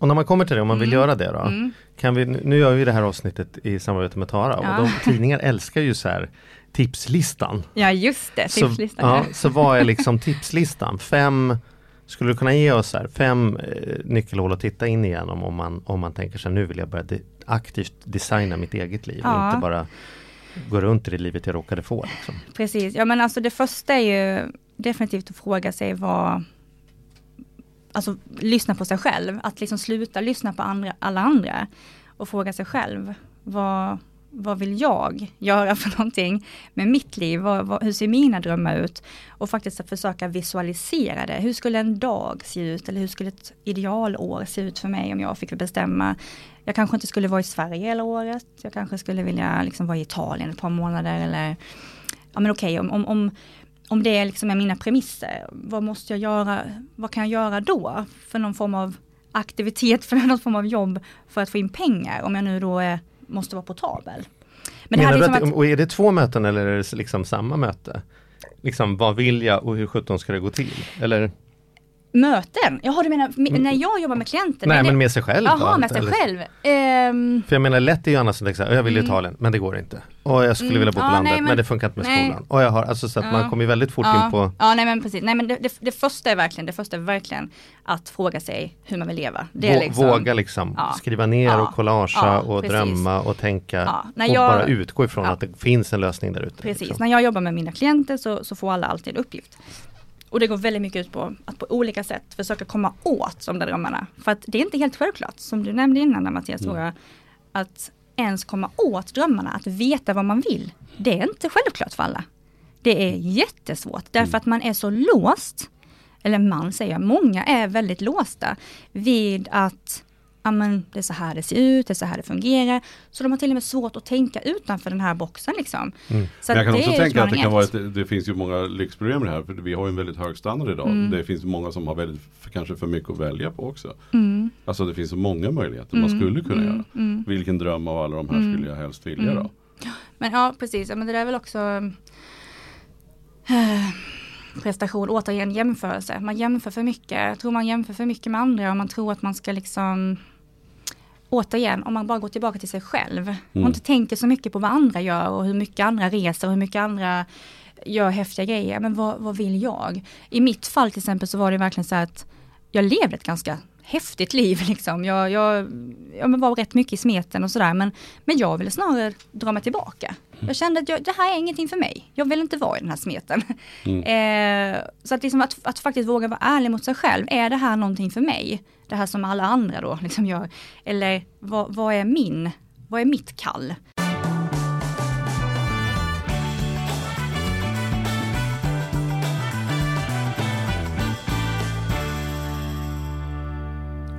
Och när man kommer till det, om man vill Mm. göra det då. mm. Kan vi, nu gör vi det här avsnittet i samarbete med Tara Ja. och de, tidningar älskar ju så här tipslistan. Ja just det, Så, tipslistan. ja, så vad är liksom tipslistan? Fem, skulle du kunna ge oss här, fem eh, nyckelhål att titta in igenom om man, om man tänker sig nu vill jag börja de, aktivt designa mitt eget liv och Ja. inte bara gå runt i det livet jag råkade få. Liksom. Precis, ja men alltså det första är ju definitivt att fråga sig vad Alltså lyssna på sig själv, att liksom sluta lyssna på andra, alla andra och fråga sig själv vad, vad vill jag göra för någonting med mitt liv? Vad, vad, hur ser mina drömmar ut? Och faktiskt att försöka visualisera det. Hur skulle en dag se ut? Eller hur skulle ett idealår se ut för mig om jag fick bestämma? Jag kanske inte skulle vara i Sverige hela året. Jag kanske skulle vilja liksom vara i Italien ett par månader eller ja men okej, om, om, om, om det liksom är mina premisser, vad måste jag göra, vad kan jag göra då? För någon form av aktivitet, för någon form av jobb för att få in pengar, om jag nu då är, måste vara portabel. Men Menar liksom att, och är det två möten eller är det liksom samma möte? Liksom vad vill jag och hur sjutton ska det gå till? Eller, möten, jaha du menar mi- när jag jobbar med klienter? nej det- men med sig själv? Jaha, med sig Eller- själv. Ehm, För jag menar lätt är ju annars här, jag vill Mm. Italien men det går inte. Och jag skulle Mm, vilja bo på ja, landet nej, men, men- det funkar inte med nej. skolan. Och jag har, alltså så att Ja. man kommer väldigt fort ja, in på ja, nej men precis. Nej men det, det, det första är verkligen, det första är verkligen att fråga sig hur man vill leva. Det är liksom, våga liksom skriva ner och collagea och precis. drömma och tänka när och jag- bara utgå ifrån att det finns en lösning där ute. Precis, liksom. när jag jobbar med mina klienter så, så får alla alltid en uppgift. Och det går väldigt mycket ut på att på olika sätt försöka komma åt de där drömmarna. För att det är inte helt självklart, som du nämnde innan där, Mattias, Mm. att ens komma åt drömmarna, att veta vad man vill. Det är inte självklart för alla. Det är jättesvårt därför Mm. att man är så låst, eller man säger jag, många är väldigt låsta vid att ja, men det är så här det ser ut, det är så här det fungerar. Så de har till och med svårt att tänka utanför den här boxen. Liksom. Mm. Så jag kan också tänka att det kan vara ett. det finns ju många lyxproblem i det här. För vi har ju en väldigt hög standard idag. Mm. Det finns många som har väldigt, kanske för mycket att välja på också. Mm. Alltså det finns så många möjligheter man Mm, skulle kunna mm, göra. mm. Vilken dröm av alla de här skulle jag helst vilja då? Men ja, precis. Ja, Men det där är väl också eh, prestation, återigen jämförelse. Man jämför för mycket. Jag tror man jämför för mycket med andra och man tror att man ska liksom Återigen, om man bara går tillbaka till sig själv och Mm. inte tänker så mycket på vad andra gör och hur mycket andra reser och hur mycket andra gör häftiga grejer. Men vad, vad vill jag? I mitt fall till exempel så var det verkligen så att jag levde ett ganska häftigt liv liksom. Jag, jag, jag var rätt mycket i smeten och sådär men, men jag ville snarare dra mig tillbaka. Jag kände att jag, det här är ingenting för mig. Jag vill inte vara i den här smeten. Mm. Eh, så att, liksom att, att faktiskt våga vara ärlig mot sig själv. Är det här någonting för mig? Det här som alla andra då liksom gör. Eller vad, vad är min, vad är mitt kall?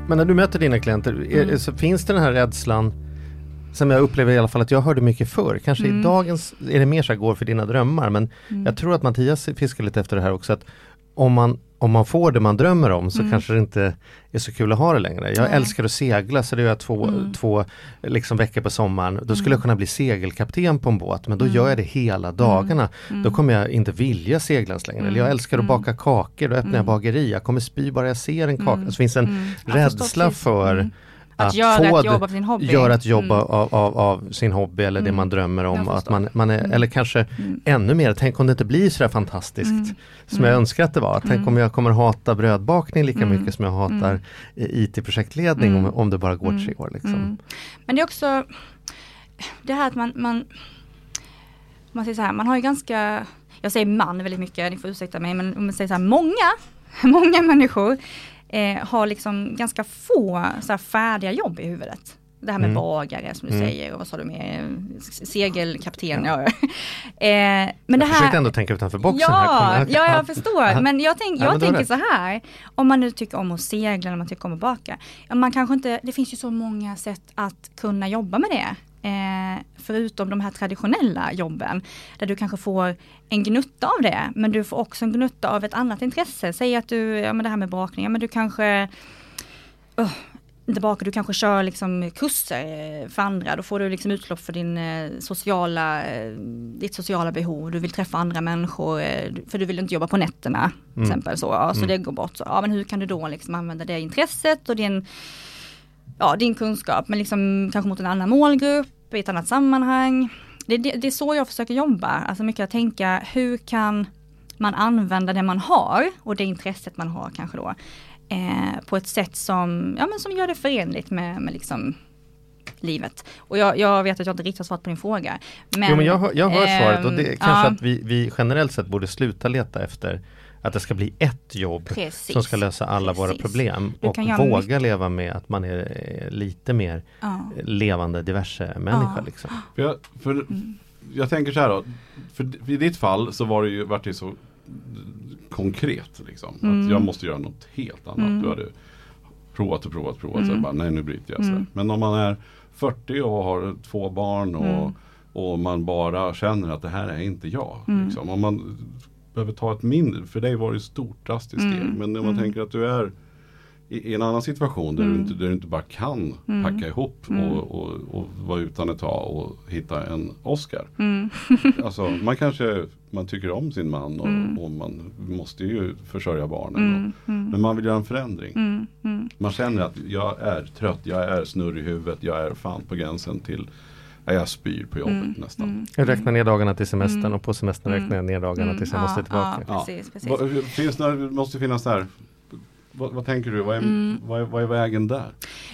Men när du möter dina klienter, är, Mm. så finns det den här rädslan som jag upplever i alla fall att jag hörde mycket förr. Kanske Mm. i dagens är det mer så här, går för dina drömmar men Mm. jag tror att Mattias fiskar lite efter det här också att om man, om man får det man drömmer om så Mm. kanske det inte är så kul att ha det längre. Jag Nej. älskar att segla så det gör jag två, Mm. två liksom veckor på sommaren. Då skulle Mm. jag kunna bli segelkapten på en båt men då Mm. gör jag det hela dagarna. Mm. Då kommer jag inte vilja segla längre. Eller jag Mm. älskar att Mm. baka kakor, då öppnar jag Mm. bageri. Jag kommer spy bara jag ser en kaka. Mm. Så finns en Mm. Rädsla för Mm. Att, Att, göra få ett det- jobb av sin hobby. göra ett jobb Mm. av, av, av sin hobby eller det Mm. man drömmer om. Att man, man är, Mm. Eller kanske Mm. ännu mer, tänk om det inte blir sådär fantastiskt Mm. som Mm. jag önskar att det var. Tänk Mm. om jag kommer hata brödbakning lika Mm. mycket som jag hatar Mm. IT-projektledning Mm. om, om det bara går Mm. tre år. Liksom. Mm. Men det är också det här att man, man, man säger så här, man har ju ganska, jag säger man väldigt mycket, ni får ursäkta mig, men om man säger så här, många, många människor eh, har liksom ganska få så här, färdiga jobb i huvudet. Det här med Mm. bagare som du Mm. säger och vad sa du mer? Segelkapten. Ja. eh, men det jag här... försökte ändå tänka utanför boxen här. Ja, Kom- ja, jag förstår. Men jag, tänk, Ja, jag men då är tänker det. så här. Om man nu tycker om att segla eller man tycker om att baka. Ja, man kanske inte, det finns ju så många sätt att kunna jobba med det. Eh, förutom de här traditionella jobben. Där du kanske får en gnutta av det. Men du får också en gnutta av ett annat intresse. Säg att du, ja men det här med bakning, ja men du kanske oh, inte bakar, du kanske kör liksom kurser för andra. Då får du liksom utlopp för din eh, sociala, eh, ditt sociala behov. Du vill träffa andra människor, eh, för du vill inte jobba på nätterna. Till Mm. exempel så, ja, så Mm. det går bort. Så, ja, men hur kan du då liksom använda det intresset och din, ja, din kunskap, men liksom kanske mot en annan målgrupp, i ett annat sammanhang. Det, det, det är så jag försöker jobba, alltså mycket att tänka hur kan man använda det man har och det intresset man har kanske då eh, på ett sätt som, ja, men som gör det förenligt med, med liksom livet. Och jag, jag vet att jag inte riktigt har svarat på din fråga. Men, jo men jag, jag hör svaret och det är ehm, kanske ja, att vi, vi generellt sett borde sluta leta efter att det ska bli ett jobb Precis. som ska lösa alla våra Precis. problem Du och våga mycket. leva med att man är eh, lite mer ja. levande diverse människa. Ja. Liksom. För jag, för Mm. jag tänker så här då. För i ditt fall så var det ju, vart det så konkret. Liksom, Mm. Att jag måste göra något helt annat. Mm. Du hade provat och provat och provat. Så Mm. bara, nej nu bryter jag. Så. Mm. Men om man är 40 och har två barn och, Mm. och man bara känner att det här är inte jag. Mm. Liksom. Om man behöver ta ett mindre, för dig var det ett stort drastiskt Mm. steg. Men om man Mm. tänker att du är i, en annan situation där, Mm. du inte, där du inte bara kan Mm. packa ihop Mm. och, och, och vara utan ett tag och hitta en Oscar. Mm. Alltså man kanske man tycker om sin man och, Mm. och man måste ju försörja barnen. Mm. Och, Mm. men man vill göra en förändring. Mm. Mm. Man känner att jag är trött, jag är snurrig i huvudet, jag är fan på gränsen till jag spyr på jobbet Mm. nästan. Mm. Jag räknar ner dagarna till semestern Mm. och på semestern Mm. räknar jag ner dagarna Mm. tills jag Ja, måste tillbaka. Ja, precis, precis. Vad, finns det, måste finnas där vad, vad tänker du? Vad är, Mm. vad, är, vad är vägen där?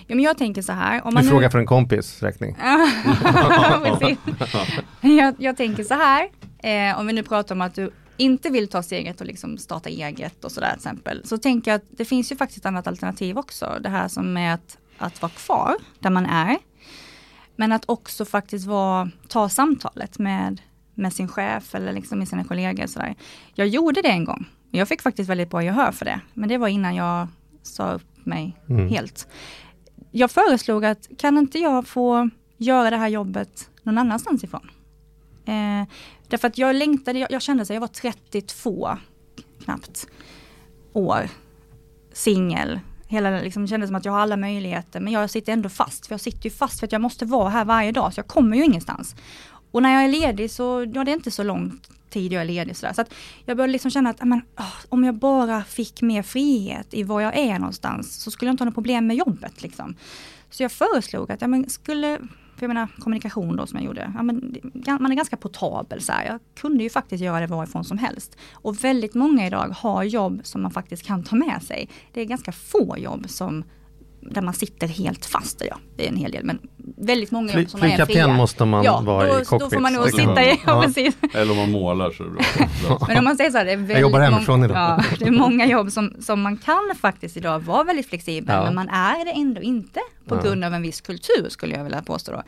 Ja, men jag tänker så här. Om Du man nu- frågar för en kompis räkning. Jag, jag tänker så här, eh, om vi nu pratar om att du inte vill ta steget och liksom starta eget och sådär till exempel. Så tänker jag att det finns ju faktiskt ett annat alternativ också. Det här som är att, att vara kvar där man är. Men att också faktiskt vara, ta samtalet med, med sin chef eller liksom med sina kollegor. Sådär. Jag gjorde det en gång. Jag fick faktiskt väldigt bra gehör för det. Men det var innan jag sa upp mig Mm. helt. Jag föreslog att kan inte jag få göra det här jobbet någon annanstans ifrån? Eh, därför att jag längtade, jag, jag kände så, jag var 32 knappt år, singel. Hela liksom kändes som att jag har alla möjligheter men jag sitter ändå fast. För jag sitter ju fast för att jag måste vara här varje dag så jag kommer ju ingenstans. Och när jag är ledig så, ja det är inte så lång tid jag är ledig sådär. Så att jag började liksom känna att, men, åh, om jag bara fick mer frihet i var jag är någonstans så skulle jag inte ha något problem med jobbet liksom. Så jag föreslog att, ja men skulle, för jag menar kommunikation då som jag gjorde, ja, men, man är ganska portabel så här. Jag kunde ju faktiskt göra det varifrån som helst. Och väldigt många idag har jobb som man faktiskt kan ta med sig. Det är ganska få jobb som där man sitter helt fast, ja det är en hel del men väldigt många Fly, jobb som är flygkapten fria. måste man ja, vara då, i cockpit. då får man nog kan sitta man i, ja, Ja. precis. Eller om man målar så är det bra. Men om man säger så här, det är väldigt jobbar mång- hemifrån idag. Ja, det är många jobb som, som man kan faktiskt idag vara väldigt flexibel, Ja. men man är det ändå inte på Ja. grund av en viss kultur skulle jag vilja påstå då.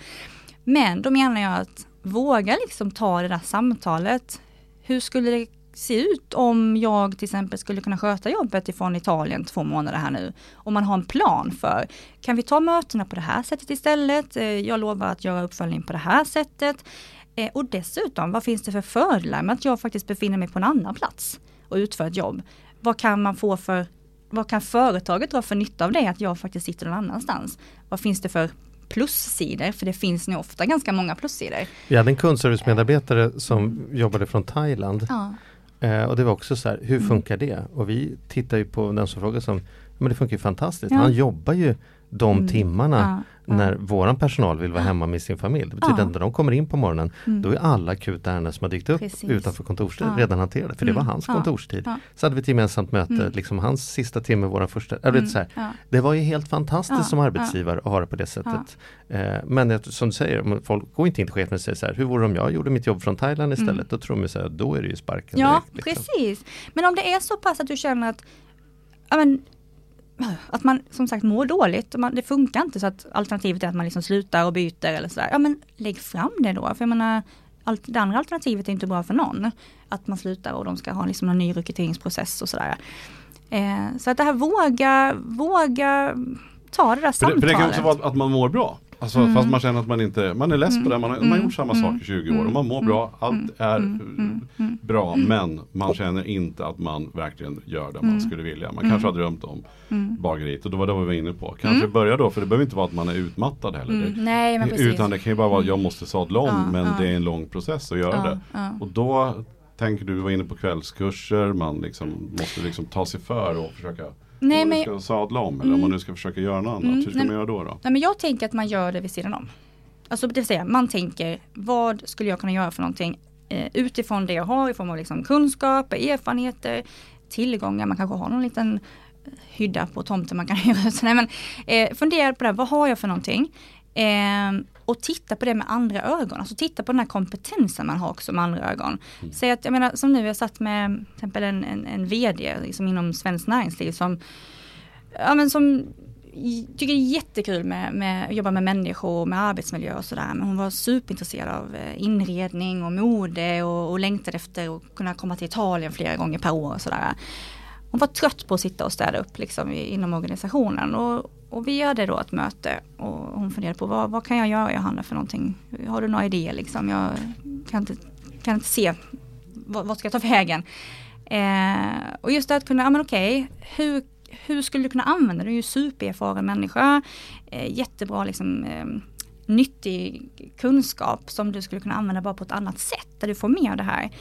Men då menar jag att våga liksom ta det där samtalet. Hur skulle det se ut om jag till exempel skulle kunna sköta jobbet ifrån Italien två månader här nu? Om man har en plan för, kan vi ta mötena på det här sättet istället? Eh, Jag lovar att göra uppföljning på det här sättet. Eh, Och dessutom, vad finns det för fördelar med att jag faktiskt befinner mig på en annan plats och utför ett jobb? Vad kan man få för, vad kan företaget dra för nytta av det att jag faktiskt sitter någon annanstans? Vad finns det för plussidor? För det finns nog ofta ganska många plussidor. Vi hade en kundservicemedarbetare som jobbade från Thailand. Ja. Eh, och det var också så här, hur Mm. funkar det? Och vi tittar ju på den som frågar som, men det funkar ju fantastiskt. Ja. Han jobbar ju de Mm. timmarna Ja. när våran personal vill vara hemma med sin familj. Det betyder Ja. att när de kommer in på morgonen Mm. då är alla akuta ärenden som har dykt upp Precis. utanför kontorstid Ja. redan hanterade. För det var Mm. hans kontorstid. Så hade vi ett gemensamt möte, Mm. liksom hans sista timme, våran första. Vet, Mm. så här, det var ju helt fantastiskt som arbetsgivare att ha det på det sättet. Eh, men som du säger, folk går inte in till chefen och säger så här, hur vore det om jag gjorde mitt jobb från Thailand istället? Mm. Då tror de så här, då är det ju sparken Ja, direkt. liksom. precis. Men om det är så pass att du känner att ja, men, att man som sagt mår dåligt och man, det funkar inte så att alternativet är att man liksom slutar och byter eller sådär. Ja men lägg fram det då, för jag menar allt, det andra alternativet är inte bra för någon. Att man slutar och de ska ha liksom en ny rekryteringsprocess och sådär. Eh, så att det här våga, våga ta det där För samtalet. det, för det kan också vara att man mår bra. Alltså Mm. fast man känner att man inte, man är less på det, man har, man har gjort samma sak i 20 år och man mår bra, allt är Mm. eh, bra men man känner inte att man verkligen gör det man skulle vilja. Man kanske har drömt om bageriet och det var det vi var inne på. Kanske börja då, för det behöver inte vara att man är utmattad heller. Det- Mm, nej men precis. Utan det kan ju bara vara jag måste sadla om Ja, men ja. det är en lång process att göra Ja, det. Och då tänker du, du var inne på kvällskurser, man liksom måste liksom ta sig för och försöka Nej, om man men- ska sadla om eller om man nu ska försöka göra något annat. Mm, Hur ska nej, man göra då? då? Nej men jag tänker att man gör det vid sidan om. Alltså det vill säga man tänker vad skulle jag kunna göra för någonting eh, utifrån det jag har i form av liksom kunskaper, erfarenheter, tillgångar, man kanske har någon liten hydda på tomten man kan hyra ut. Nej, men, eh, fundera på det, här, vad har jag för någonting? Eh, och titta på det med andra ögon, alltså titta på den här kompetensen man har också med andra ögon. Säg att, jag menar som nu, jag satt med till exempel en, en, en VD liksom inom Svenskt Näringsliv som ja, men som tycker det är jättekul med, med att jobba med människor och med arbetsmiljö och sådär. Men hon var superintresserad av eh, inredning och mode och, och längtade efter att kunna komma till Italien flera gånger per år och sådär. Hon var trött på att sitta och städa upp liksom inom organisationen. Och, och vi hade då ett möte och hon funderade på vad, vad kan jag göra Johanna för någonting? Har du några idéer liksom? Jag kan inte, kan inte se vad, vad ska jag ta vägen? Eh, och just det att kunna, ja men okej, hur, hur skulle du kunna använda det? Du är ju supererfaren människa, eh, jättebra liksom eh, nyttig kunskap som du skulle kunna använda bara på ett annat sätt, där du får med det här.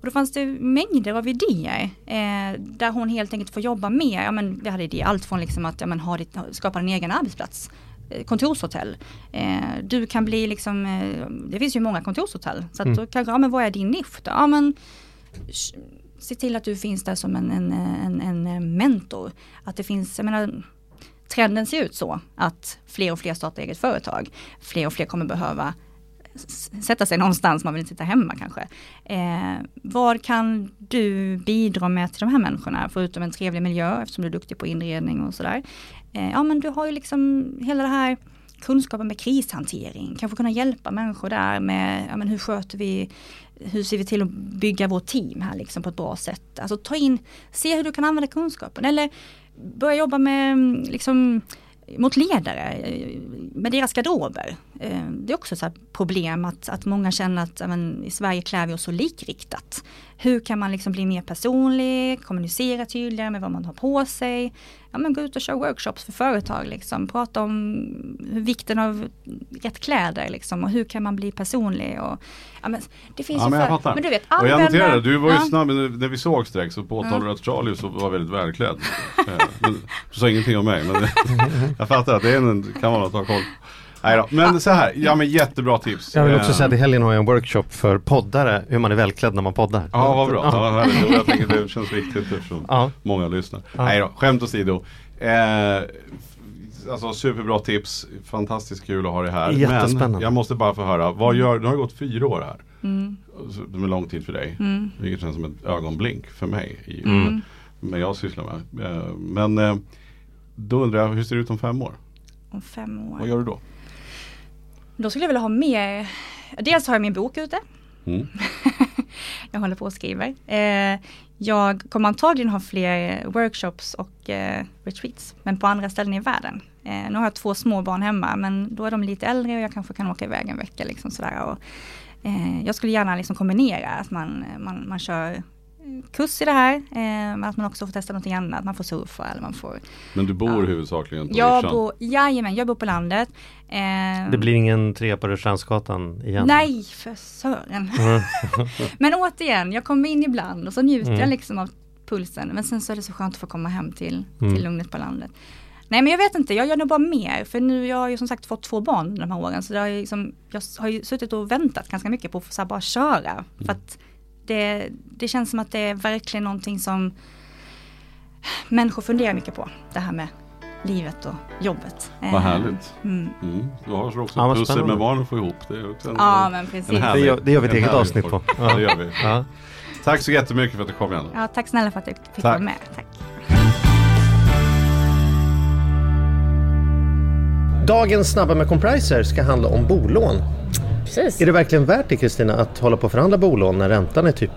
Och då fanns det mängder av idéer eh, där hon helt enkelt får jobba med, ja men vi hade idéer, allt från liksom att ja, men, ha ditt, skapa en egen arbetsplats, eh, kontorshotell. Eh, du kan bli liksom, eh, det finns ju många kontorshotell, så att då kanske, ja men vad är din nisch då? Ja men se till att du finns där som en, en, en, en eh, mentor. Att det finns, jag menar, trenden ser ut så att fler och fler startar eget företag. Fler och fler kommer behöva sätta sig någonstans, man vill inte sitta hemma kanske. Eh, vad kan du bidra med till de här människorna, förutom en trevlig miljö, eftersom du är duktig på inredning och sådär. Eh, ja men du har ju liksom hela det här kunskapen med krishantering, kanske kunna hjälpa människor där med, ja men hur sköter vi, hur ser vi till att bygga vårt team här liksom på ett bra sätt. Alltså ta in, se hur du kan använda kunskapen eller börja jobba med liksom mot ledare, eh, med deras garderober. Eh, Det är också ett problem att, att många känner att ja, men, i Sverige klär vi oss så likriktat. Hur kan man liksom bli mer personlig, kommunicera tydligare med vad man har på sig. Ja, men gå ut och köra workshops för företag, liksom. prata om vikten av rätt kläder liksom, och hur kan man bli personlig. Och, ja, men, det finns Ja ju men jag för, men du vet, och jag noterade, du var ju ja. snabb när vi såg direkt så påtalade du att Charlie så var väldigt välklädd. Eh, men, du sa ingenting om mig men jag fattar att det en, kan vara något att ha koll på. Nej då, men så här, ja men jättebra tips. Jag vill också Eh, säga att i helgen har jag en workshop för poddare, hur man är välklädd när man poddar. Ja vad bra, ja, vad härligt. jag tänker det känns viktigt eftersom Ja. många lyssnar. Ja. Nej då, skämt åsido. Eh, alltså superbra tips, fantastiskt kul att ha det här. Jättespännande. Men jag måste bara få höra, vad gör, det har gått fyra år här. Mm. Det är lång tid för dig. Mm. Vilket känns som ett ögonblink för mig. I, Mm. Men jag sysslar med. Eh, Men eh, då undrar jag, hur ser det ut om fem år? Om fem år. Vad gör du då? Då skulle jag vilja ha mer, dels har jag min bok ute. Mm. jag håller på och skriver. Eh, jag kommer antagligen ha fler workshops och eh, retreats, men på andra ställen i världen. Eh, nu har jag två små barn hemma, men då är de lite äldre och jag kanske kan åka iväg en vecka. Liksom sådär. Och, eh, jag skulle gärna liksom kombinera att man, man, man kör kurs i det här, eh, att man också får testa någonting annat. Man får surfa eller man får... Men du bor Ja. huvudsakligen på Jag Riksan? bor, jajamän, jag bor på landet. Eh, Det blir ingen tre på Rörstrandsgatan igen? Nej, för sören. Mm. Men återigen, jag kommer in ibland och så njuter Mm. jag liksom av pulsen. Men sen så är det så skönt att få komma hem till, Mm. till lugnet på landet. Nej men jag vet inte, jag gör nog bara mer. För nu, jag har ju som sagt fått två barn de här åren. Så det har ju liksom, jag har ju suttit och väntat ganska mycket på att få så här bara köra. Mm. För att det, det känns som att det är verkligen någonting som människor funderar mycket på. Det här med livet och jobbet. Vad Eh, härligt. Mm. Mm. Du har så också Ja, pussel med barn att få ihop. Det är också en, Ja en, men precis. en härlig, Det gör- det gör vi ett eget avsnitt på. Ja. det gör vi. Ja. Tack så jättemycket för att du kom igen. Ja, tack snälla för att jag fick Tack. vara med. Tack. Dagens Snabba med Compriser ska handla om bolån. Precis. Är det verkligen värt det Kristina att hålla på och förhandla bolån när räntan är typ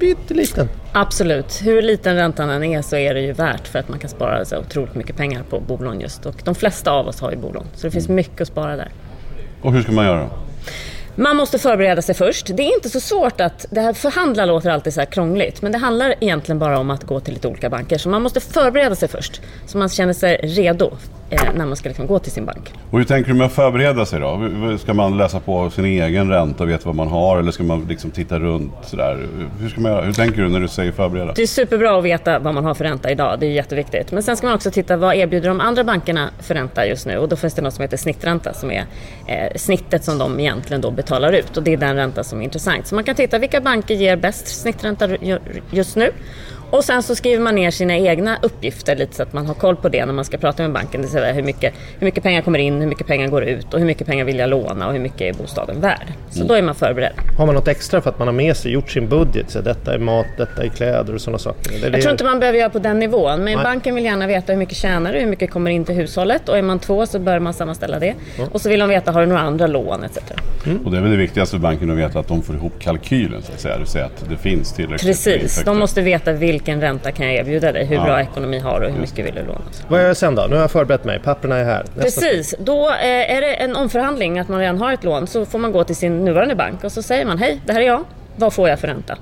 pytteliten? Absolut. Hur liten räntan än är så är det ju värt för att man kan spara så otroligt mycket pengar på bolån just. Och de flesta av oss har ju bolån. Så det finns mycket att spara där. Och hur ska man göra? Man måste förbereda sig först. Det är inte så svårt att... Det här förhandla låter alltid så här krångligt. Men det handlar egentligen bara om att gå till lite olika banker. Så man måste förbereda sig först. Så man känner sig redo när man ska liksom gå till sin bank. Och hur tänker du med att förbereda sig då? Ska man läsa på sin egen ränta och veta vad man har eller ska man liksom titta runt sådär? Hur, ska man hur tänker du när du säger förbereda? Det är superbra att veta vad man har för ränta idag. Det är jätteviktigt. Men sen ska man också titta vad erbjuder de andra bankerna för ränta just nu. Och då finns det något som heter snittränta som är eh, snittet som de egentligen då betalar ut. Och det är den ränta som är intressant. Så man kan titta vilka banker ger bäst snittränta ju- just nu. Och sen så skriver man ner sina egna uppgifter lite så att man har koll på det när man ska prata med banken. Det vill säga hur mycket, hur mycket pengar kommer in, hur mycket pengar går ut och hur mycket pengar vill jag låna och hur mycket är bostaden värd. Så då är man förberedd. Har man något extra för att man har med sig, gjort sin budget? Så detta är mat, detta är kläder och sådana saker. Det är Jag det- tror inte man behöver göra på den nivån, men Nej. banken vill gärna veta hur mycket tjänar du, hur mycket kommer in till hushållet och är man två så bör man sammanställa det. Och så vill de veta, har du några andra lån etc. Och det är väl det viktigaste för banken att veta att de får ihop kalkylen så att säga. Det vill säga att det finns tillräckligt Precis, de måste veta vilken ränta kan jag erbjuda dig, hur Ja. bra ekonomi har du och hur mycket vill du låna. Vad gör jag sen då? Nu har jag förberett mig, papperna är här. Nästa Precis, då eh, är det en omförhandling att man redan har ett lån så får man gå till sin nuvarande bank och så säger man hej, det här är jag, vad får jag för ränta?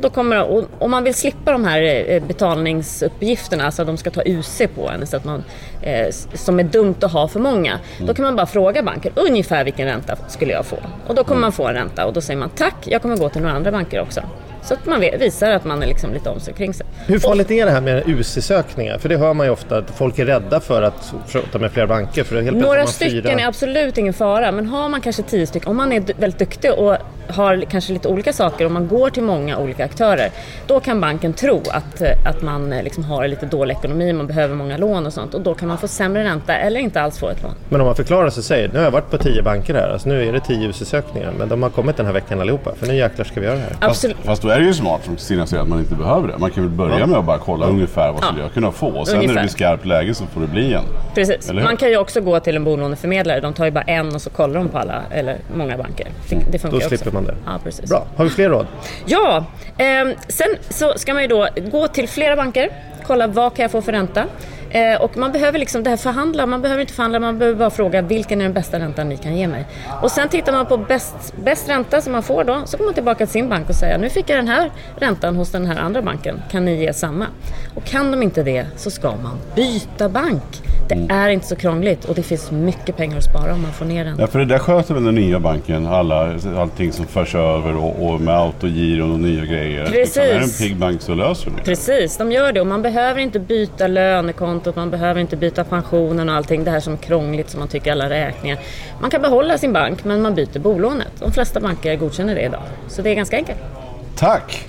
Då kommer, om man vill slippa de här eh, betalningsuppgifterna, alltså att de ska ta UC på en, så att man, eh, som är dumt att ha för många, då kan man bara fråga banken ungefär vilken ränta skulle jag få? Och då kommer man få en ränta och då säger man tack, jag kommer gå till några andra banker också. Så att man visar att man är liksom lite om sig kring sig. Hur farligt är det här med UC-sökningar? För det hör man ju ofta att folk är rädda för att prata med flera banker. För helt Några stycken fyra- är absolut ingen fara, men har man kanske tio stycken, om man är väldigt duktig och har kanske lite olika saker och man går till många olika aktörer, då kan banken tro att, att man eh, liksom har lite dålig ekonomi, man behöver många lån och sånt och då kan man få sämre ränta eller inte alls få ett lån. Men om man förklarar sig och säger, nu har jag varit på tio banker här, alltså nu är det tio UC-sökningar, men de har kommit den här veckan allihopa, för nu jäklar ska vi göra det här. Fast, Absolut. fast då är det ju smart som Kristina säger att man inte behöver det. Man kan väl börja med att bara kolla ungefär vad skulle Ja. jag kunna få. Och sen när det Ungefär. blir skarpt läge så får det bli en. Precis. Man kan ju också gå till en bolåneförmedlare, de tar ju bara en och så kollar de på alla, eller många banker. Det, det funkar Då ju också. slipper man det. Ja, precis. Bra, har vi fler råd? Ja, ehm, sen så ska man ju då gå till flera banker, kolla vad kan jag få för ränta. Eh, och man behöver liksom det här förhandla, man behöver inte förhandla, man behöver bara fråga vilken är den bästa räntan ni kan ge mig. Och sen tittar man på bäst, bäst ränta som man får då, så går man tillbaka till sin bank och säger nu fick jag den här räntan hos den här andra banken, kan ni ge samma? Och kan de inte det så ska man byta bank. Det är inte så krångligt och det finns mycket pengar att spara om man får ner den. Ja, för det där sköter väl den nya banken, alla, allting som förs över och, och med autogiro och nya grejer. Precis. Utan är det en pigg bank så löser det. Precis, de gör det och man behöver inte byta kontot, man behöver inte byta pensionen och allting det här som är krångligt som man tycker alla räkningar. Man kan behålla sin bank men man byter bolånet. De flesta banker godkänner det idag. Så det är ganska enkelt. Tack!